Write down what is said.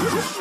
Woohoo!